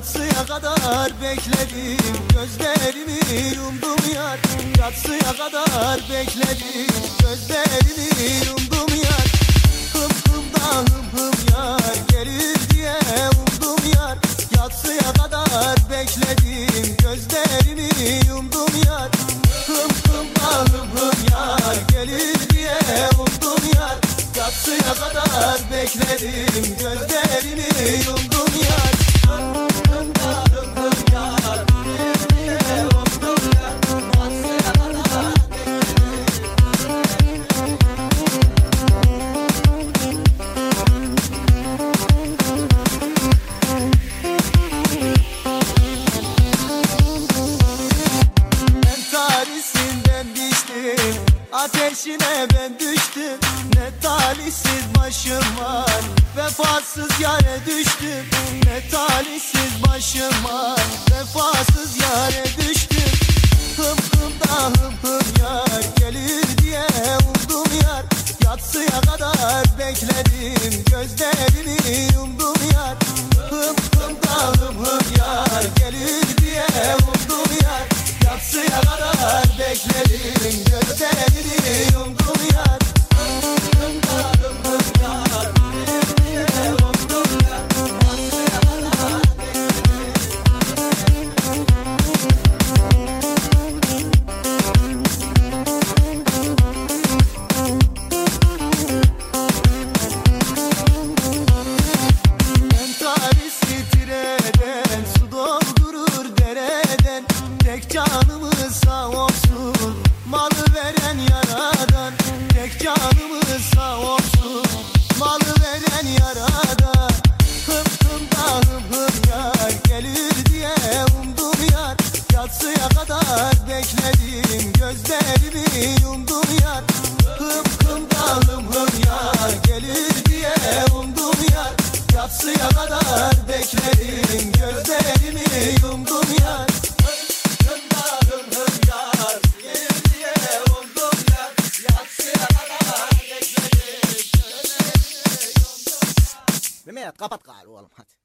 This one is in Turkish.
Yatsıya kadar bekledim Gözlerimi yumdum yar. Yatsıya kadar bekledim Gözlerimi yumdum yar. Hım hım da hım hım yar Gelir diye umdum yar. Yatsıya kadar bekledim Gözlerimi yumdum yar. Hım hım da hım hım yar Gelir diye umdum yar. Yatsıya kadar bekledim Gözlerimi yumdum Ateşine ben düştüm. Ne talihsiz başım var Vefasız yare düştüm. Ne talihsiz başım var Vefasız yare düştüm. Hım hım da hım hım yar Gelir diye umdum yar. Yatsıya kadar bekledim Gözlerimi yumdum yar. Hım hım da hım Tek canımız yumdum yar Hım hım hım yar. Gelir diye umdum yar Yatsıya kadar bekledim Gözlerimi yumdum yar. Mehmet kapat gari oğlum hadi.